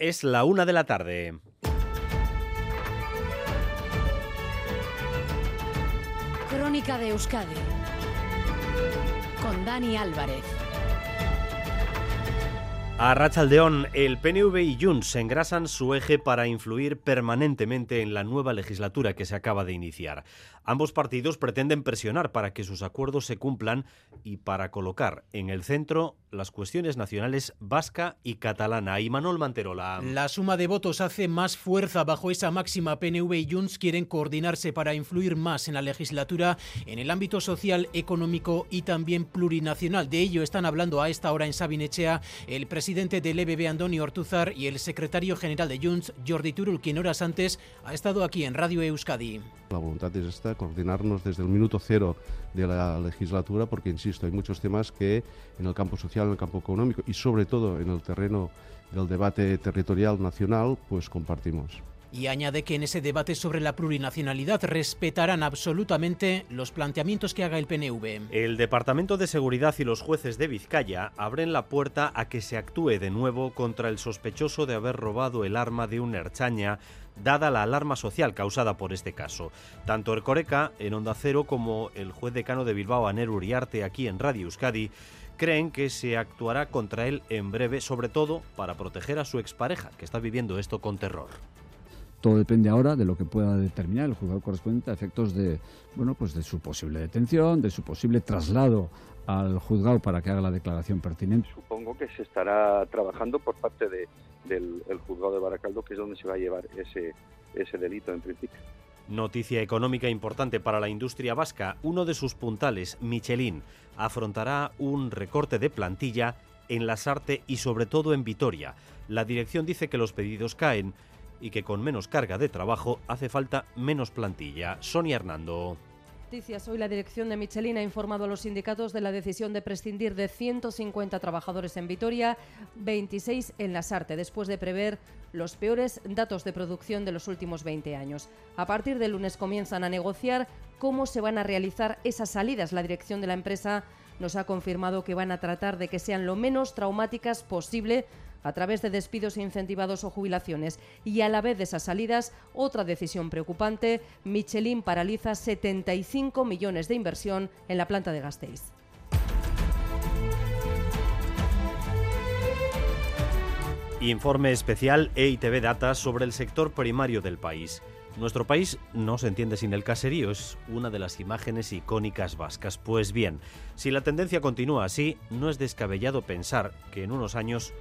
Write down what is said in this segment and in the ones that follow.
Es la una de la tarde. Crónica de Euskadi con Dani Álvarez. A Rachaldeón, el PNV y Junts se engrasan su eje para influir permanentemente en la nueva legislatura que se acaba de iniciar. Ambos partidos pretenden presionar para que sus acuerdos se cumplan y para colocar en el centro las cuestiones nacionales vasca y catalana. Y Manuel Manterola. La suma de votos hace más fuerza bajo esa máxima. PNV y Junts quieren coordinarse para influir más en la legislatura en el ámbito social, económico y también plurinacional. De ello están hablando a esta hora en Sabinechea el presidente del EBB, Antonio Ortuzar, y el secretario general de Junts, Jordi Turul, quien horas antes ha estado aquí en Radio Euskadi. La voluntad es esta, coordinarnos desde el minuto cero de la legislatura, porque, insisto, hay muchos temas que en el campo social, en el campo económico y sobre todo en el terreno del debate territorial nacional, pues compartimos. Y añade que en ese debate sobre la plurinacionalidad respetarán absolutamente los planteamientos que haga el PNV. El Departamento de Seguridad y los jueces de Vizcaya abren la puerta a que se actúe de nuevo contra el sospechoso de haber robado el arma de un herchaña dada la alarma social causada por este caso. Tanto Ercoreca, en Onda Cero, como el juez decano de Bilbao, Aner Uriarte, aquí en Radio Euskadi, creen que se actuará contra él en breve, sobre todo para proteger a su expareja, que está viviendo esto con terror. Todo depende ahora de lo que pueda determinar el juzgado correspondiente a efectos de, bueno, pues de su posible detención, de su posible traslado al juzgado para que haga la declaración pertinente. Supongo que se estará trabajando por parte de, del el juzgado de Baracaldo, que es donde se va a llevar ese, ese delito en principio. Noticia económica importante para la industria vasca. Uno de sus puntales, Michelin, afrontará un recorte de plantilla en Lasarte y sobre todo en Vitoria. La dirección dice que los pedidos caen y que con menos carga de trabajo hace falta menos plantilla. Sonia Hernando. Hoy la dirección de Michelin ha informado a los sindicatos de la decisión de prescindir de 150 trabajadores en Vitoria, 26 en Lasarte, después de prever los peores datos de producción de los últimos 20 años. A partir del lunes comienzan a negociar cómo se van a realizar esas salidas. La dirección de la empresa nos ha confirmado que van a tratar de que sean lo menos traumáticas posible a través de despidos incentivados o jubilaciones. Y a la vez de esas salidas, otra decisión preocupante, Michelin paraliza 75 millones de inversión en la planta de Gasteiz. Informe especial EITB Data sobre el sector primario del país. Nuestro país no se entiende sin el caserío, es una de las imágenes icónicas vascas. Pues bien, si la tendencia continúa así, no es descabellado pensar que en unos años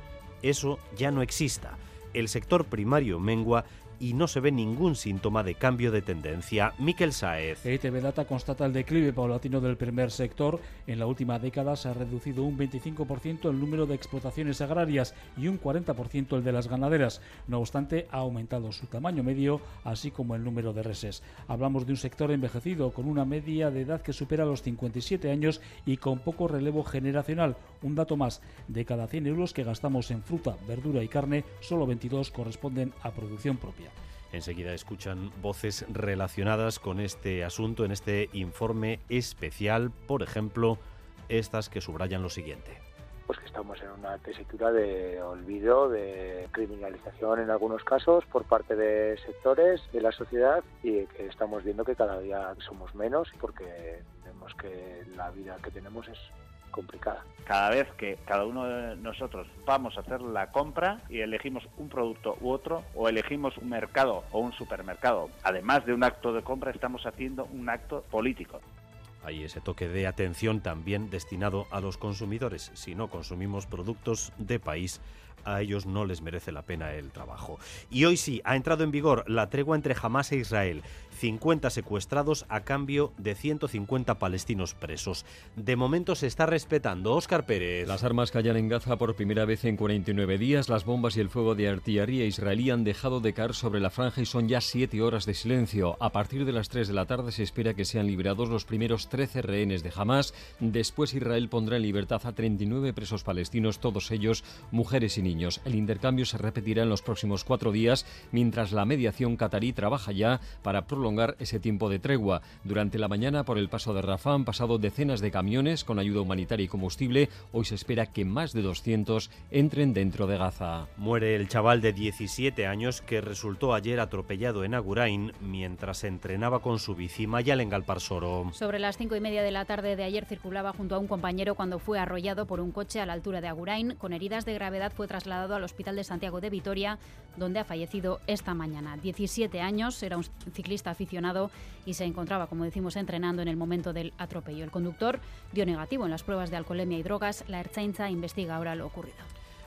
eso ya no exista. El sector primario mengua y no se ve ningún síntoma de cambio de tendencia. Miquel Saez. EITB Data constata el declive paulatino del primer sector. En la última década se ha reducido un 25% el número de explotaciones agrarias y un 40% el de las ganaderas. No obstante, ha aumentado su tamaño medio, así como el número de reses. Hablamos de un sector envejecido, con una media de edad que supera los 57 años y con poco relevo generacional. Un dato más, de cada 100 euros que gastamos en fruta, verdura y carne, solo 22 corresponden a producción propia. Enseguida escuchan voces relacionadas con este asunto en este informe especial, por ejemplo, estas que subrayan lo siguiente. Pues que estamos en una tesitura de olvido, de criminalización en algunos casos por parte de sectores de la sociedad y que estamos viendo que cada día somos menos porque vemos que la vida que tenemos es complicada. Cada vez que cada uno de nosotros vamos a hacer la compra y elegimos un producto u otro, o elegimos un mercado o un supermercado, además de un acto de compra, estamos haciendo un acto político. Hay ese toque de atención también destinado a los consumidores. Si no consumimos productos de país, a ellos no les merece la pena el trabajo. Y hoy sí, ha entrado en vigor la tregua entre Hamas e Israel. 50 secuestrados a cambio de 150 palestinos presos. De momento se está respetando. Óscar Pérez. Las armas callan en Gaza por primera vez en 49 días. Las bombas y el fuego de artillería israelí han dejado de caer sobre la franja y son ya 7 horas de silencio. A partir de las 3 de la tarde se espera que sean liberados los primeros 13 rehenes de Hamas. Después Israel pondrá en libertad a 39 presos palestinos, todos ellos mujeres y niños. El intercambio se repetirá en los próximos cuatro días, mientras la mediación catarí trabaja ya para prolongar ese tiempo de tregua. Durante la mañana, por el paso de Rafah, han pasado decenas de camiones con ayuda humanitaria y combustible. Hoy se espera que más de 200 entren dentro de Gaza. Muere el chaval de 17 años que resultó ayer atropellado en Agurain mientras entrenaba con su bici Mayal en Galparsoro. Sobre las cinco y media de la tarde de ayer circulaba junto a un compañero cuando fue arrollado por un coche a la altura de Agurain. Con heridas de gravedad fue trasladado al Hospital de Santiago de Vitoria, donde ha fallecido esta mañana. 17 años, era un ciclista aficionado y se encontraba, como decimos, entrenando en el momento del atropello. El conductor dio negativo en las pruebas de alcoholemia y drogas. La Ertzaintza investiga ahora lo ocurrido.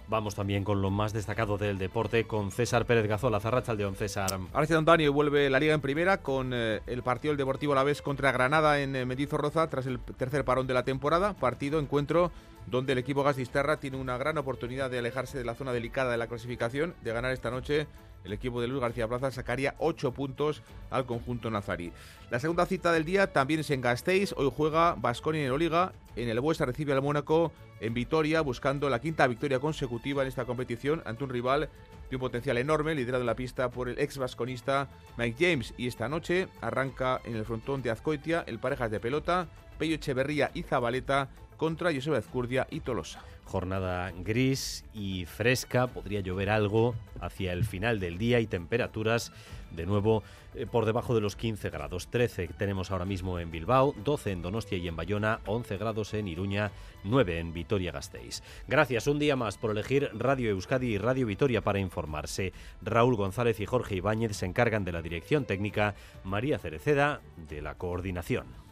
Vamos también con lo más destacado del deporte con César Pérez Gazola, Zarracha Aldeón. César. Arce Antonio vuelve la Liga en primera con eh, el partido del Deportivo Alavés contra Granada en eh, Mendizorroza tras el tercer parón de la temporada. Partido, encuentro donde el equipo Gastisterra tiene una gran oportunidad de alejarse de la zona delicada de la clasificación, de ganar esta noche el equipo de Luis García Plaza sacaría 8 puntos al conjunto nazarí. La segunda cita del día también es en Gasteiz. Hoy juega Basconi en el Oliga. En el Buesa recibe al Mónaco en Vitoria, buscando la quinta victoria consecutiva en esta competición ante un rival un potencial enorme, liderado en la pista por el ex vasconista Mike James. Y esta noche arranca en el frontón de Azcoitia el parejas de pelota, Pello Echeverría y Zabaleta contra Joseba Ezcurdia y Tolosa. Jornada gris y fresca, podría llover algo hacia el final del día y temperaturas de nuevo eh, por debajo de los 15 grados. 13 tenemos ahora mismo en Bilbao, 12 en Donostia y en Bayona, 11 grados en Iruña, 9 en Vitoria-Gasteiz. Gracias un día más por elegir Radio Euskadi y Radio Vitoria para informarse. Raúl González y Jorge Ibáñez se encargan de la dirección técnica, María Cereceda de la coordinación.